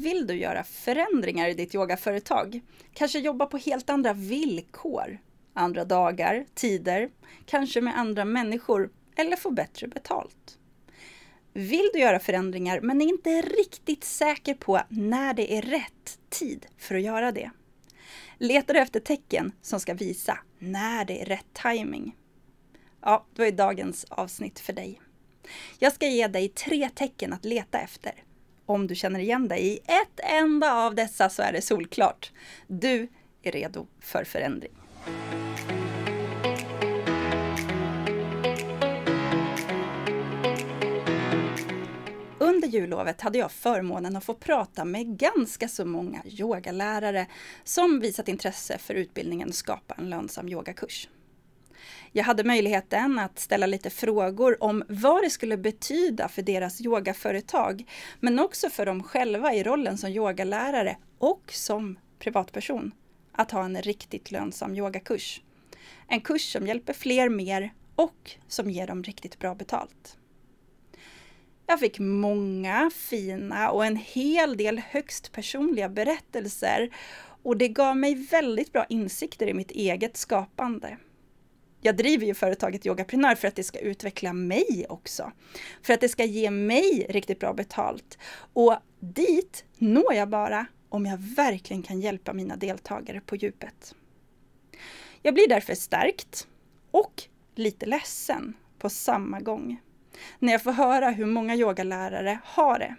Vill du göra förändringar i ditt yogaföretag? Kanske jobba på helt andra villkor? Andra dagar, tider, kanske med andra människor eller få bättre betalt? Vill du göra förändringar men är inte riktigt säker på när det är rätt tid för att göra det? Letar du efter tecken som ska visa när det är rätt timing? Ja, då är dagens avsnitt för dig. Jag ska ge dig tre tecken att leta efter om du känner igen dig i ett enda av dessa så är det solklart. Du är redo för förändring. Under jullovet hade jag förmånen att få prata med ganska så många yogalärare som visat intresse för utbildningen Skapa en lönsam yogakurs. Jag hade möjligheten att ställa lite frågor om vad det skulle betyda för deras yogaföretag, men också för dem själva i rollen som yogalärare och som privatperson, att ha en riktigt lönsam yogakurs. En kurs som hjälper fler mer och som ger dem riktigt bra betalt. Jag fick många fina och en hel del högst personliga berättelser och det gav mig väldigt bra insikter i mitt eget skapande jag driver ju företaget Yogaprenör för att det ska utveckla mig också. För att det ska ge mig riktigt bra betalt. Och dit når jag bara om jag verkligen kan hjälpa mina deltagare på djupet. Jag blir därför stärkt och lite ledsen på samma gång när jag får höra hur många yogalärare har det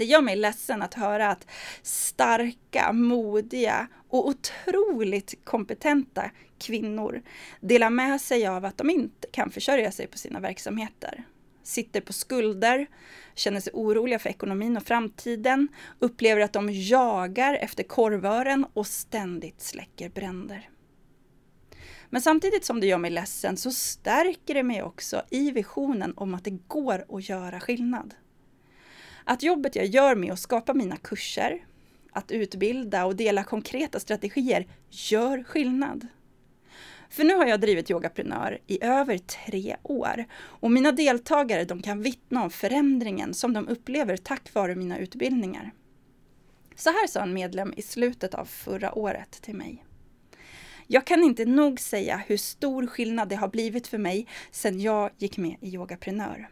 det gör mig ledsen att höra att starka, modiga och otroligt kompetenta kvinnor delar med sig av att de inte kan försörja sig på sina verksamheter. Sitter på skulder, känner sig oroliga för ekonomin och framtiden, upplever att de jagar efter korvören och ständigt släcker bränder. Men samtidigt som det gör mig ledsen så stärker det mig också i visionen om att det går att göra skillnad. Att jobbet jag gör med att skapa mina kurser, att utbilda och dela konkreta strategier gör skillnad. För nu har jag drivit Yogaprenör i över tre år och mina deltagare de kan vittna om förändringen som de upplever tack vare mina utbildningar. Så här sa en medlem i slutet av förra året till mig. Jag kan inte nog säga hur stor skillnad det har blivit för mig sedan jag gick med i Yogaprenör.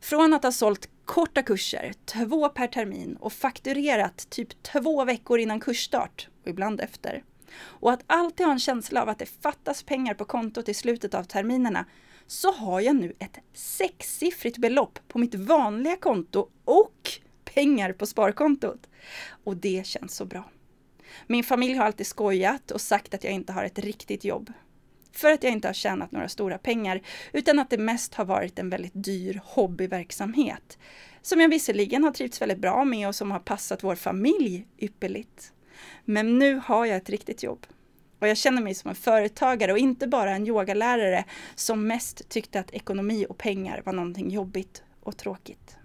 Från att ha sålt korta kurser, två per termin och fakturerat typ två veckor innan kursstart och ibland efter. Och att alltid ha en känsla av att det fattas pengar på kontot i slutet av terminerna så har jag nu ett sexsiffrigt belopp på mitt vanliga konto och pengar på sparkontot. Och det känns så bra. Min familj har alltid skojat och sagt att jag inte har ett riktigt jobb för att jag inte har tjänat några stora pengar, utan att det mest har varit en väldigt dyr hobbyverksamhet. Som jag visserligen har trivts väldigt bra med och som har passat vår familj ypperligt. Men nu har jag ett riktigt jobb. Och jag känner mig som en företagare och inte bara en yogalärare som mest tyckte att ekonomi och pengar var någonting jobbigt och tråkigt.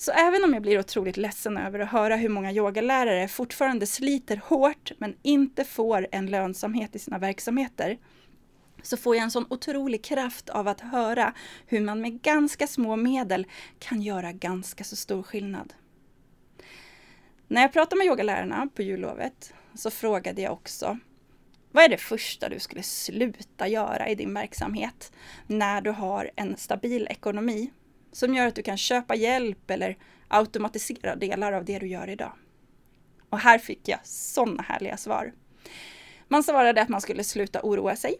Så även om jag blir otroligt ledsen över att höra hur många yogalärare fortfarande sliter hårt men inte får en lönsamhet i sina verksamheter, så får jag en sån otrolig kraft av att höra hur man med ganska små medel kan göra ganska så stor skillnad. När jag pratade med yogalärarna på jullovet så frågade jag också vad är det första du skulle sluta göra i din verksamhet när du har en stabil ekonomi som gör att du kan köpa hjälp eller automatisera delar av det du gör idag. Och här fick jag sådana härliga svar. Man svarade att man skulle sluta oroa sig,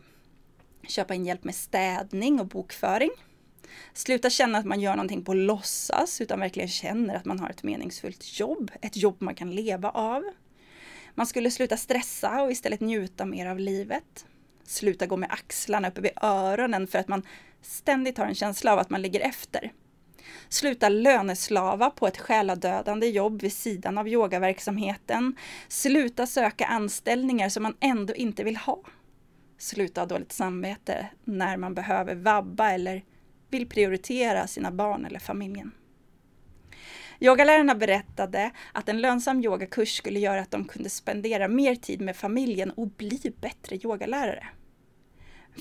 köpa in hjälp med städning och bokföring, sluta känna att man gör någonting på låtsas utan verkligen känner att man har ett meningsfullt jobb, ett jobb man kan leva av. Man skulle sluta stressa och istället njuta mer av livet. Sluta gå med axlarna uppe vid öronen för att man ständigt har en känsla av att man ligger efter. Sluta löneslava på ett själadödande jobb vid sidan av yogaverksamheten. Sluta söka anställningar som man ändå inte vill ha. Sluta ha dåligt samvete när man behöver vabba eller vill prioritera sina barn eller familjen. Yogalärarna berättade att en lönsam yogakurs skulle göra att de kunde spendera mer tid med familjen och bli bättre yogalärare.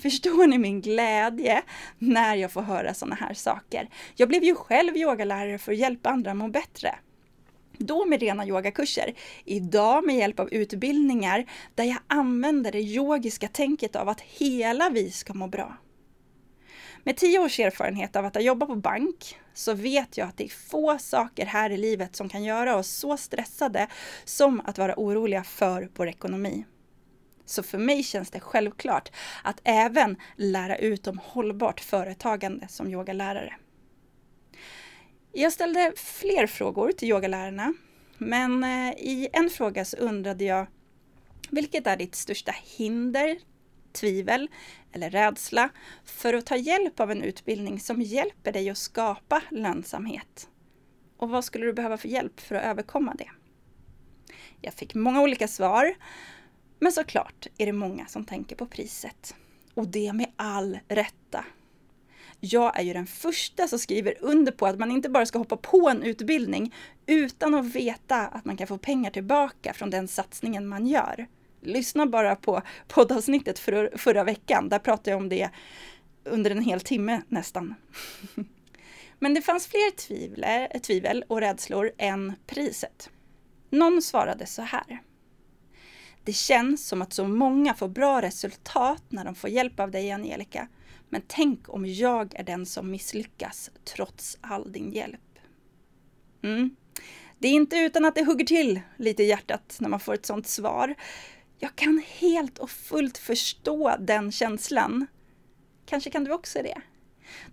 Förstår ni min glädje när jag får höra sådana här saker? Jag blev ju själv yogalärare för att hjälpa andra att må bättre. Då med rena yogakurser, idag med hjälp av utbildningar där jag använder det yogiska tänket av att hela vi ska må bra. Med tio års erfarenhet av att ha jobbat på bank så vet jag att det är få saker här i livet som kan göra oss så stressade som att vara oroliga för vår ekonomi. Så för mig känns det självklart att även lära ut om hållbart företagande som yogalärare. Jag ställde fler frågor till yogalärarna, men eh, i en fråga så undrade jag vilket är ditt största hinder, tvivel eller rädsla för att ta hjälp av en utbildning som hjälper dig att skapa lönsamhet? Och vad skulle du behöva för hjälp för att överkomma det? Jag fick många olika svar men såklart är det många som tänker på priset. Och det med all rätta. Jag är ju den första som skriver under på att man inte bara ska hoppa på en utbildning utan att veta att man kan få pengar tillbaka från den satsningen man gör. Lyssna bara på poddavsnittet för, förra veckan, där pratade jag om det under en hel timme nästan. Men det fanns fler tvivler, tvivel och rädslor än priset. Någon svarade så här. Det känns som att så många får bra resultat när de får hjälp av dig, Angelica. Men tänk om jag är den som misslyckas trots all din hjälp. Mm. Det är inte utan att det hugger till lite i hjärtat när man får ett sånt svar. Jag kan helt och fullt förstå den känslan. Kanske kan du också det?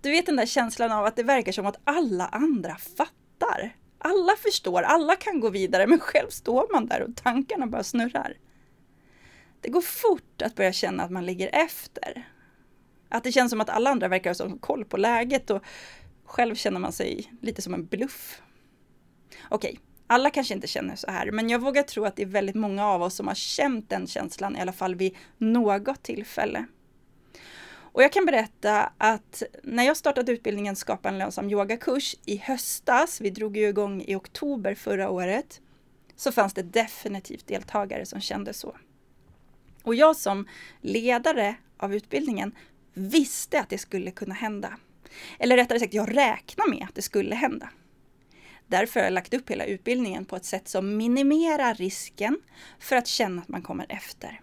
Du vet den där känslan av att det verkar som att alla andra fattar. Alla förstår, alla kan gå vidare, men själv står man där och tankarna bara snurrar. Det går fort att börja känna att man ligger efter. Att det känns som att alla andra verkar ha koll på läget och själv känner man sig lite som en bluff. Okej, alla kanske inte känner så här, men jag vågar tro att det är väldigt många av oss som har känt den känslan i alla fall vid något tillfälle. Och jag kan berätta att när jag startade utbildningen Skapa en lönsam yogakurs i höstas, vi drog ju igång i oktober förra året, så fanns det definitivt deltagare som kände så. Och jag som ledare av utbildningen visste att det skulle kunna hända. Eller rättare sagt, jag räknade med att det skulle hända. Därför har jag lagt upp hela utbildningen på ett sätt som minimerar risken för att känna att man kommer efter.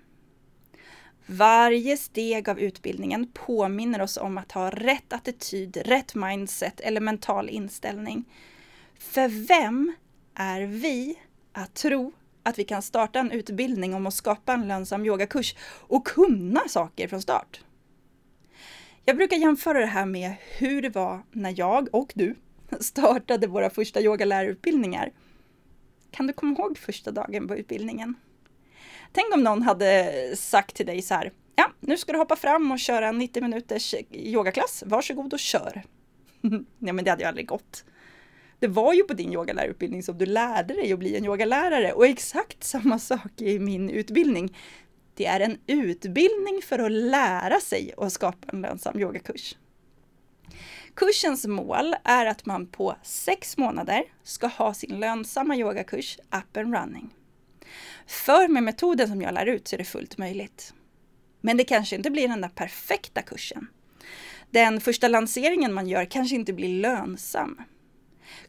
Varje steg av utbildningen påminner oss om att ha rätt attityd, rätt mindset eller mental inställning. För vem är vi att tro att vi kan starta en utbildning om att skapa en lönsam yogakurs och kunna saker från start? Jag brukar jämföra det här med hur det var när jag och du startade våra första yogalärarutbildningar. Kan du komma ihåg första dagen på utbildningen? Tänk om någon hade sagt till dig så här, ja, nu ska du hoppa fram och köra en 90 minuters yogaklass, varsågod och kör. Nej, men det hade ju aldrig gått. Det var ju på din yogalärarutbildning som du lärde dig att bli en yogalärare och exakt samma sak i min utbildning. Det är en utbildning för att lära sig att skapa en lönsam yogakurs. Kursens mål är att man på sex månader ska ha sin lönsamma yogakurs up and running. För med metoden som jag lär ut så är det fullt möjligt. Men det kanske inte blir den där perfekta kursen. Den första lanseringen man gör kanske inte blir lönsam.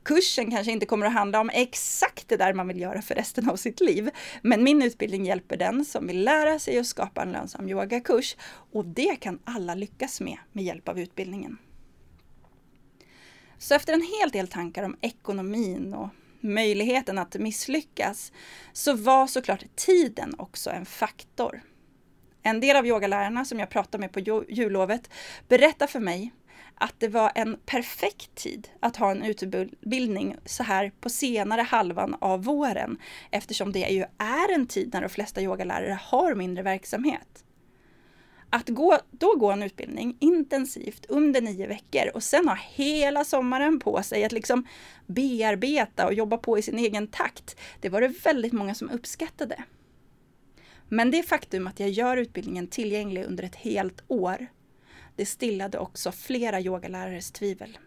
Kursen kanske inte kommer att handla om exakt det där man vill göra för resten av sitt liv. Men min utbildning hjälper den som vill lära sig att skapa en lönsam yogakurs. Och det kan alla lyckas med med hjälp av utbildningen. Så efter en hel del tankar om ekonomin och möjligheten att misslyckas så var såklart tiden också en faktor. En del av yogalärarna som jag pratade med på jullovet berättar för mig att det var en perfekt tid att ha en utbildning så här på senare halvan av våren eftersom det ju är en tid när de flesta yogalärare har mindre verksamhet. Att gå, då gå en utbildning intensivt under nio veckor och sen ha hela sommaren på sig att liksom bearbeta och jobba på i sin egen takt, det var det väldigt många som uppskattade. Men det faktum att jag gör utbildningen tillgänglig under ett helt år, det stillade också flera yogalärares tvivel.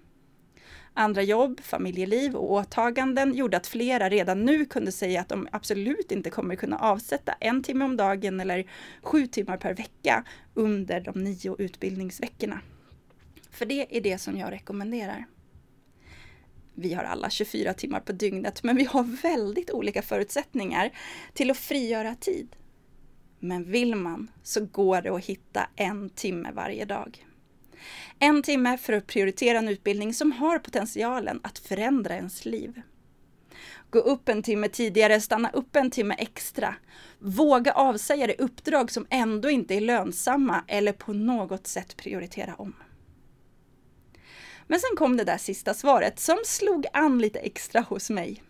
Andra jobb, familjeliv och åtaganden gjorde att flera redan nu kunde säga att de absolut inte kommer kunna avsätta en timme om dagen eller sju timmar per vecka under de nio utbildningsveckorna. För det är det som jag rekommenderar. Vi har alla 24 timmar på dygnet, men vi har väldigt olika förutsättningar till att frigöra tid. Men vill man så går det att hitta en timme varje dag. En timme för att prioritera en utbildning som har potentialen att förändra ens liv. Gå upp en timme tidigare, stanna upp en timme extra. Våga avsäga dig uppdrag som ändå inte är lönsamma eller på något sätt prioritera om. Men sen kom det där sista svaret som slog an lite extra hos mig.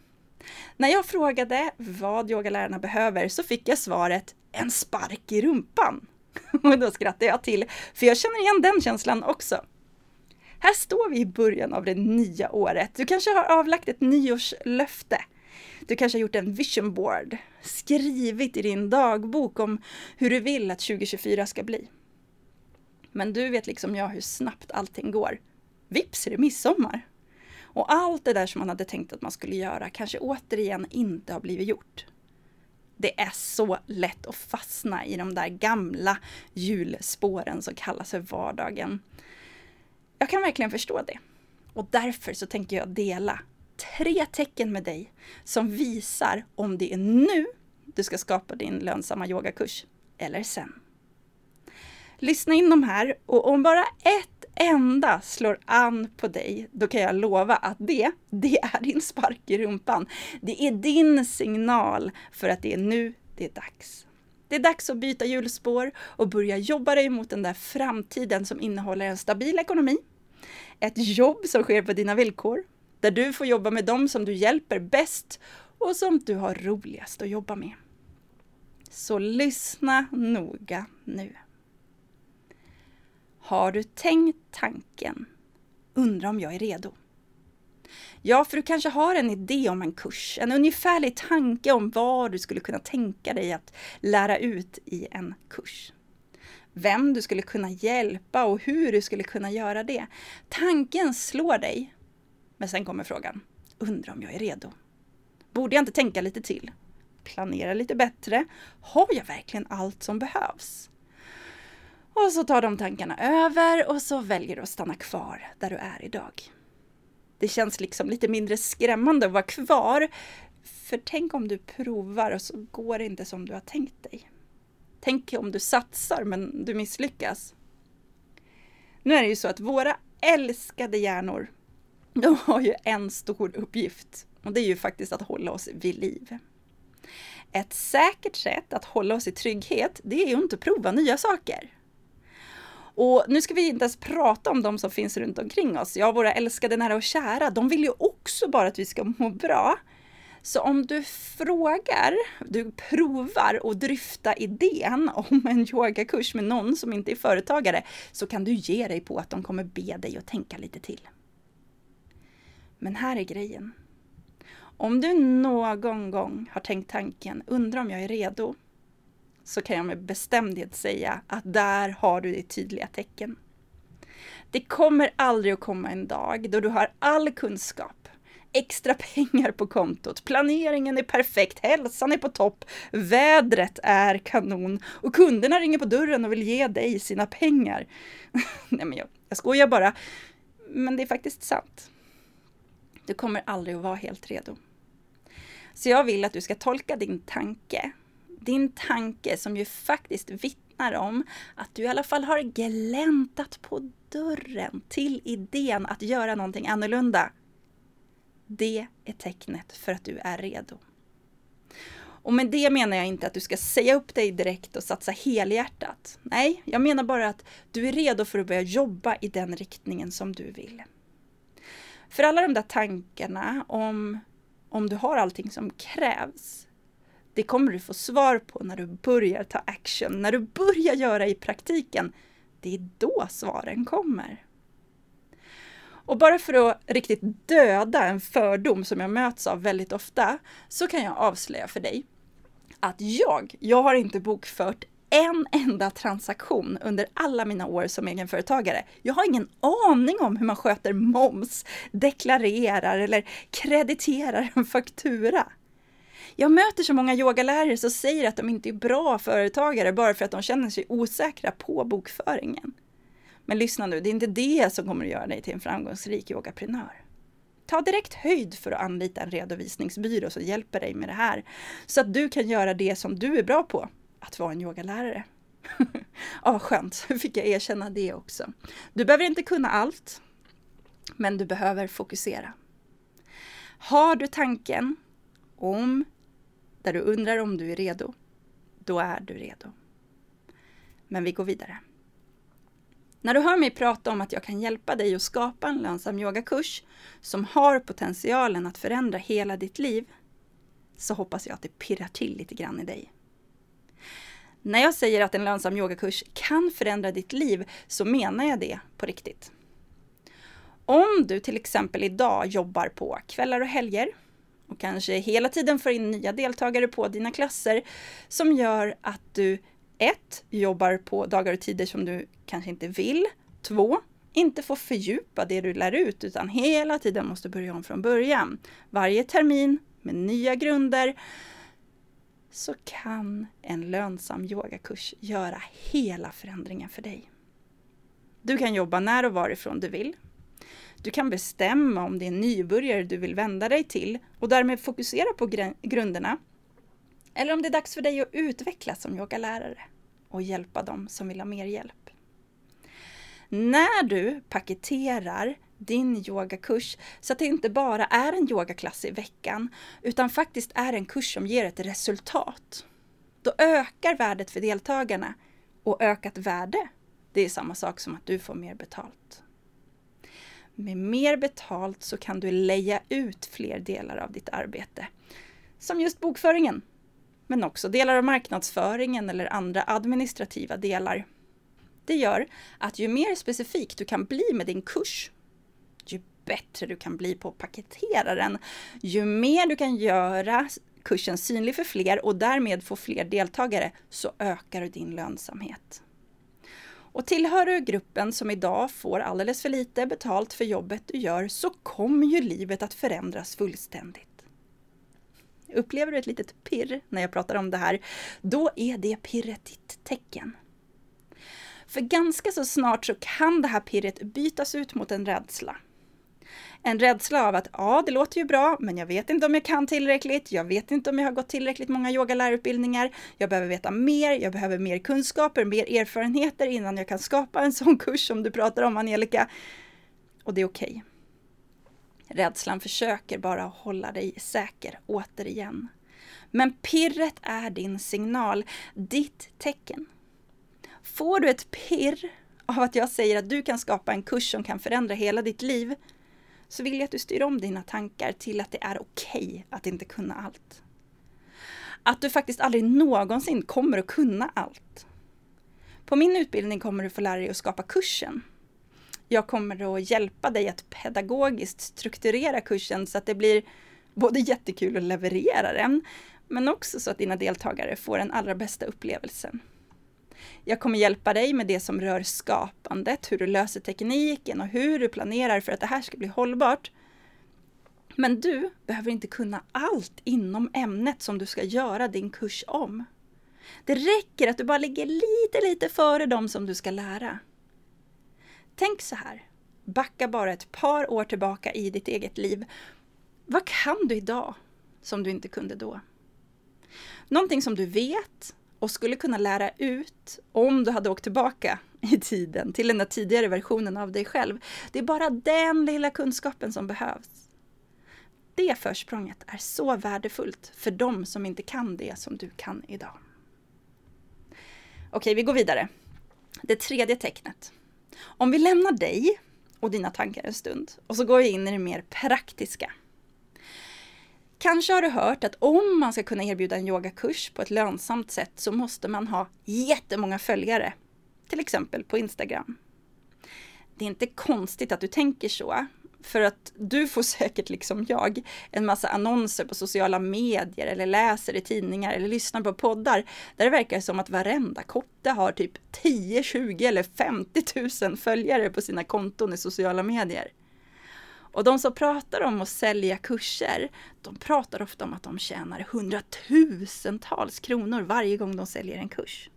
När jag frågade vad yogalärarna behöver så fick jag svaret en spark i rumpan. Och då skrattade jag till, för jag känner igen den känslan också. Här står vi i början av det nya året. Du kanske har avlagt ett nyårslöfte. Du kanske har gjort en vision board, skrivit i din dagbok om hur du vill att 2024 ska bli. Men du vet liksom jag hur snabbt allting går. Vips är det midsommar! Och allt det där som man hade tänkt att man skulle göra kanske återigen inte har blivit gjort. Det är så lätt att fastna i de där gamla hjulspåren som kallas för vardagen. Jag kan verkligen förstå det. Och därför så tänker jag dela tre tecken med dig som visar om det är nu du ska skapa din lönsamma yogakurs eller sen. Lyssna in de här och om bara ett enda slår an på dig, då kan jag lova att det, det är din spark i rumpan. Det är din signal för att det är nu det är dags. Det är dags att byta hjulspår och börja jobba dig mot den där framtiden som innehåller en stabil ekonomi, ett jobb som sker på dina villkor, där du får jobba med dem som du hjälper bäst och som du har roligast att jobba med. Så lyssna noga nu. Har du tänkt tanken? Undrar om jag är redo? Ja, för du kanske har en idé om en kurs, en ungefärlig tanke om vad du skulle kunna tänka dig att lära ut i en kurs. Vem du skulle kunna hjälpa och hur du skulle kunna göra det. Tanken slår dig. Men sen kommer frågan, undrar om jag är redo? Borde jag inte tänka lite till? Planera lite bättre? Har jag verkligen allt som behövs? Och så tar de tankarna över och så väljer du att stanna kvar där du är idag. Det känns liksom lite mindre skrämmande att vara kvar. För tänk om du provar och så går det inte som du har tänkt dig. Tänk om du satsar men du misslyckas. Nu är det ju så att våra älskade hjärnor, de har ju en stor uppgift och det är ju faktiskt att hålla oss vid liv. Ett säkert sätt att hålla oss i trygghet, det är ju inte att prova nya saker. Och nu ska vi inte ens prata om de som finns runt omkring oss. Ja, våra älskade nära och kära, de vill ju också bara att vi ska må bra. Så om du frågar, du provar och dryfta idén om en yogakurs med någon som inte är företagare, så kan du ge dig på att de kommer be dig att tänka lite till. Men här är grejen. Om du någon gång har tänkt tanken, undrar om jag är redo, så kan jag med bestämdhet säga att där har du ditt tydliga tecken. Det kommer aldrig att komma en dag då du har all kunskap, extra pengar på kontot, planeringen är perfekt, hälsan är på topp, vädret är kanon och kunderna ringer på dörren och vill ge dig sina pengar. Nej men jag, jag skojar bara. Men det är faktiskt sant. Du kommer aldrig att vara helt redo. Så jag vill att du ska tolka din tanke din tanke som ju faktiskt vittnar om att du i alla fall har gläntat på dörren till idén att göra någonting annorlunda. Det är tecknet för att du är redo. Och med det menar jag inte att du ska säga upp dig direkt och satsa helhjärtat. Nej, jag menar bara att du är redo för att börja jobba i den riktningen som du vill. För alla de där tankarna om, om du har allting som krävs, det kommer du få svar på när du börjar ta action, när du börjar göra i praktiken. Det är då svaren kommer. Och bara för att riktigt döda en fördom som jag möts av väldigt ofta, så kan jag avslöja för dig att jag, jag har inte bokfört en enda transaktion under alla mina år som egenföretagare. Jag har ingen aning om hur man sköter moms, deklarerar eller krediterar en faktura. Jag möter så många yogalärare som säger att de inte är bra företagare bara för att de känner sig osäkra på bokföringen. Men lyssna nu, det är inte det som kommer att göra dig till en framgångsrik yogaprenör. Ta direkt höjd för att anlita en redovisningsbyrå som hjälper dig med det här, så att du kan göra det som du är bra på, att vara en yogalärare. ja, vad skönt, fick jag erkänna det också. Du behöver inte kunna allt, men du behöver fokusera. Har du tanken om där du undrar om du är redo, då är du redo. Men vi går vidare. När du hör mig prata om att jag kan hjälpa dig att skapa en lönsam yogakurs som har potentialen att förändra hela ditt liv, så hoppas jag att det pirrar till lite grann i dig. När jag säger att en lönsam yogakurs kan förändra ditt liv så menar jag det på riktigt. Om du till exempel idag jobbar på kvällar och helger och kanske hela tiden får in nya deltagare på dina klasser som gör att du 1. Jobbar på dagar och tider som du kanske inte vill. 2. Inte får fördjupa det du lär ut utan hela tiden måste börja om från början. Varje termin med nya grunder så kan en lönsam yogakurs göra hela förändringen för dig. Du kan jobba när och varifrån du vill. Du kan bestämma om det är en nybörjare du vill vända dig till och därmed fokusera på grunderna. Eller om det är dags för dig att utvecklas som yogalärare och hjälpa dem som vill ha mer hjälp. När du paketerar din yogakurs så att det inte bara är en yogaklass i veckan utan faktiskt är en kurs som ger ett resultat. Då ökar värdet för deltagarna och ökat värde, det är samma sak som att du får mer betalt. Med mer betalt så kan du leja ut fler delar av ditt arbete. Som just bokföringen. Men också delar av marknadsföringen eller andra administrativa delar. Det gör att ju mer specifik du kan bli med din kurs, ju bättre du kan bli på att paketera den, ju mer du kan göra kursen synlig för fler och därmed få fler deltagare, så ökar du din lönsamhet. Och tillhör du gruppen som idag får alldeles för lite betalt för jobbet du gör så kommer ju livet att förändras fullständigt. Upplever du ett litet pirr när jag pratar om det här, då är det pirret ditt tecken. För ganska så snart så kan det här pirret bytas ut mot en rädsla. En rädsla av att ja, det låter ju bra, men jag vet inte om jag kan tillräckligt. Jag vet inte om jag har gått tillräckligt många yogalärarutbildningar. Jag behöver veta mer. Jag behöver mer kunskaper, mer erfarenheter innan jag kan skapa en sån kurs som du pratar om, Angelica. Och det är okej. Okay. Rädslan försöker bara hålla dig säker, återigen. Men pirret är din signal, ditt tecken. Får du ett pirr av att jag säger att du kan skapa en kurs som kan förändra hela ditt liv, så vill jag att du styr om dina tankar till att det är okej okay att inte kunna allt. Att du faktiskt aldrig någonsin kommer att kunna allt. På min utbildning kommer du få lära dig att skapa kursen. Jag kommer att hjälpa dig att pedagogiskt strukturera kursen så att det blir både jättekul att leverera den, men också så att dina deltagare får den allra bästa upplevelsen. Jag kommer hjälpa dig med det som rör skapandet, hur du löser tekniken och hur du planerar för att det här ska bli hållbart. Men du behöver inte kunna allt inom ämnet som du ska göra din kurs om. Det räcker att du bara ligger lite, lite före dem som du ska lära. Tänk så här, backa bara ett par år tillbaka i ditt eget liv. Vad kan du idag som du inte kunde då? Någonting som du vet och skulle kunna lära ut om du hade åkt tillbaka i tiden till den där tidigare versionen av dig själv. Det är bara den lilla kunskapen som behövs. Det försprånget är så värdefullt för dem som inte kan det som du kan idag. Okej, vi går vidare. Det tredje tecknet. Om vi lämnar dig och dina tankar en stund och så går vi in i det mer praktiska. Kanske har du hört att om man ska kunna erbjuda en yogakurs på ett lönsamt sätt så måste man ha jättemånga följare. Till exempel på Instagram. Det är inte konstigt att du tänker så, för att du får säkert, liksom jag, en massa annonser på sociala medier eller läser i tidningar eller lyssnar på poddar där det verkar som att varenda kotte har typ 10, 20 eller 50 000 följare på sina konton i sociala medier. Och de som pratar om att sälja kurser, de pratar ofta om att de tjänar hundratusentals kronor varje gång de säljer en kurs.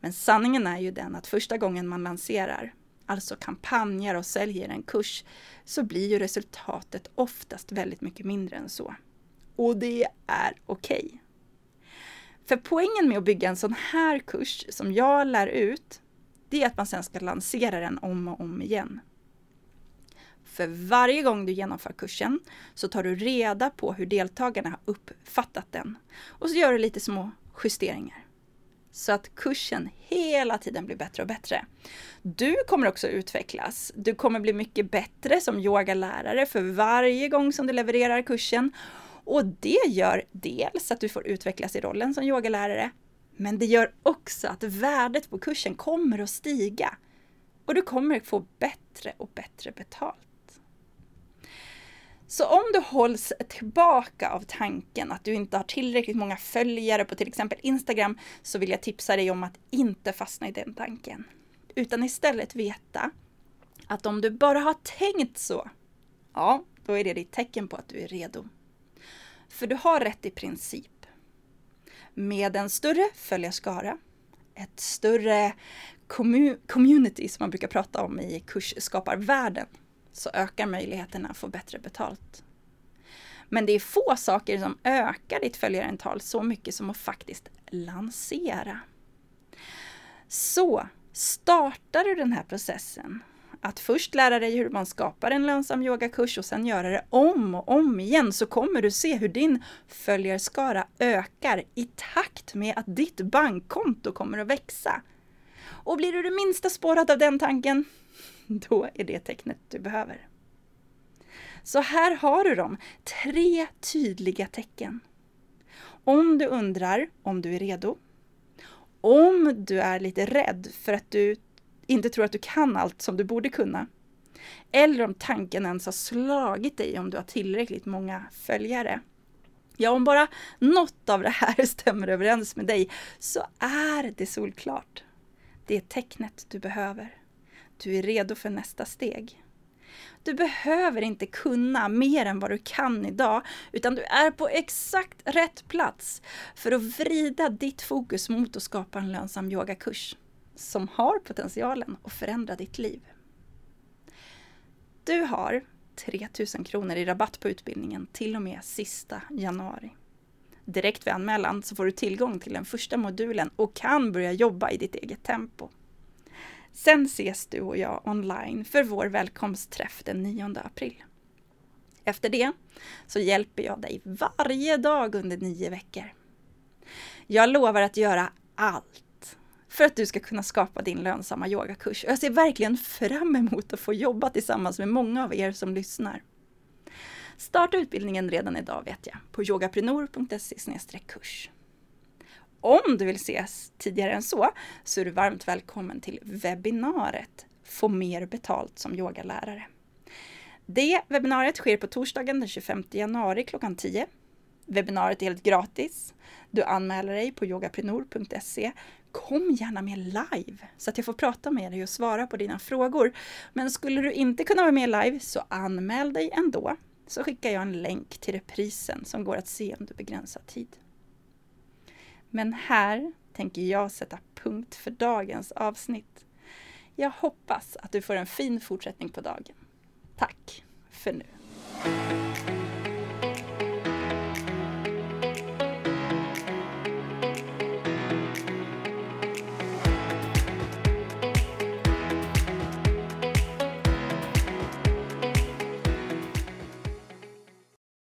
Men sanningen är ju den att första gången man lanserar, alltså kampanjer och säljer en kurs, så blir ju resultatet oftast väldigt mycket mindre än så. Och det är okej. Okay. För poängen med att bygga en sån här kurs som jag lär ut, det är att man sen ska lansera den om och om igen. För varje gång du genomför kursen så tar du reda på hur deltagarna har uppfattat den och så gör du lite små justeringar. Så att kursen hela tiden blir bättre och bättre. Du kommer också utvecklas. Du kommer bli mycket bättre som yogalärare för varje gång som du levererar kursen. Och det gör dels att du får utvecklas i rollen som yogalärare, men det gör också att värdet på kursen kommer att stiga. Och du kommer få bättre och bättre betalt. Så om du hålls tillbaka av tanken att du inte har tillräckligt många följare på till exempel Instagram så vill jag tipsa dig om att inte fastna i den tanken. Utan istället veta att om du bara har tänkt så, ja, då är det ditt tecken på att du är redo. För du har rätt i princip. Med en större följarskara, ett större community som man brukar prata om i kursskaparvärlden, så ökar möjligheterna att få bättre betalt. Men det är få saker som ökar ditt följarantal så mycket som att faktiskt lansera. Så startar du den här processen att först lära dig hur man skapar en lönsam yogakurs och sen göra det om och om igen så kommer du se hur din följarskara ökar i takt med att ditt bankkonto kommer att växa. Och blir du det minsta spårad av den tanken, då är det tecknet du behöver. Så här har du dem, tre tydliga tecken. Om du undrar om du är redo, om du är lite rädd för att du inte tror att du kan allt som du borde kunna, eller om tanken ens har slagit dig om du har tillräckligt många följare. Ja, om bara något av det här stämmer överens med dig så är det solklart. Det är tecknet du behöver. Du är redo för nästa steg. Du behöver inte kunna mer än vad du kan idag, utan du är på exakt rätt plats för att vrida ditt fokus mot att skapa en lönsam yogakurs som har potentialen att förändra ditt liv. Du har 3000 kronor i rabatt på utbildningen till och med sista januari. Direkt vid anmälan så får du tillgång till den första modulen och kan börja jobba i ditt eget tempo. Sen ses du och jag online för vår välkomstträff den 9 april. Efter det så hjälper jag dig varje dag under nio veckor. Jag lovar att göra allt för att du ska kunna skapa din lönsamma yogakurs. Jag ser verkligen fram emot att få jobba tillsammans med många av er som lyssnar. Starta utbildningen redan idag vet jag, på yogaprenor.se kurs. Om du vill ses tidigare än så, så är du varmt välkommen till webbinariet Få mer betalt som yogalärare. Det webbinariet sker på torsdagen den 25 januari klockan 10. Webbinariet är helt gratis. Du anmäler dig på yogaprenor.se. Kom gärna med live så att jag får prata med dig och svara på dina frågor. Men skulle du inte kunna vara med live så anmäl dig ändå så skickar jag en länk till reprisen som går att se under begränsad tid. Men här tänker jag sätta punkt för dagens avsnitt. Jag hoppas att du får en fin fortsättning på dagen. Tack för nu!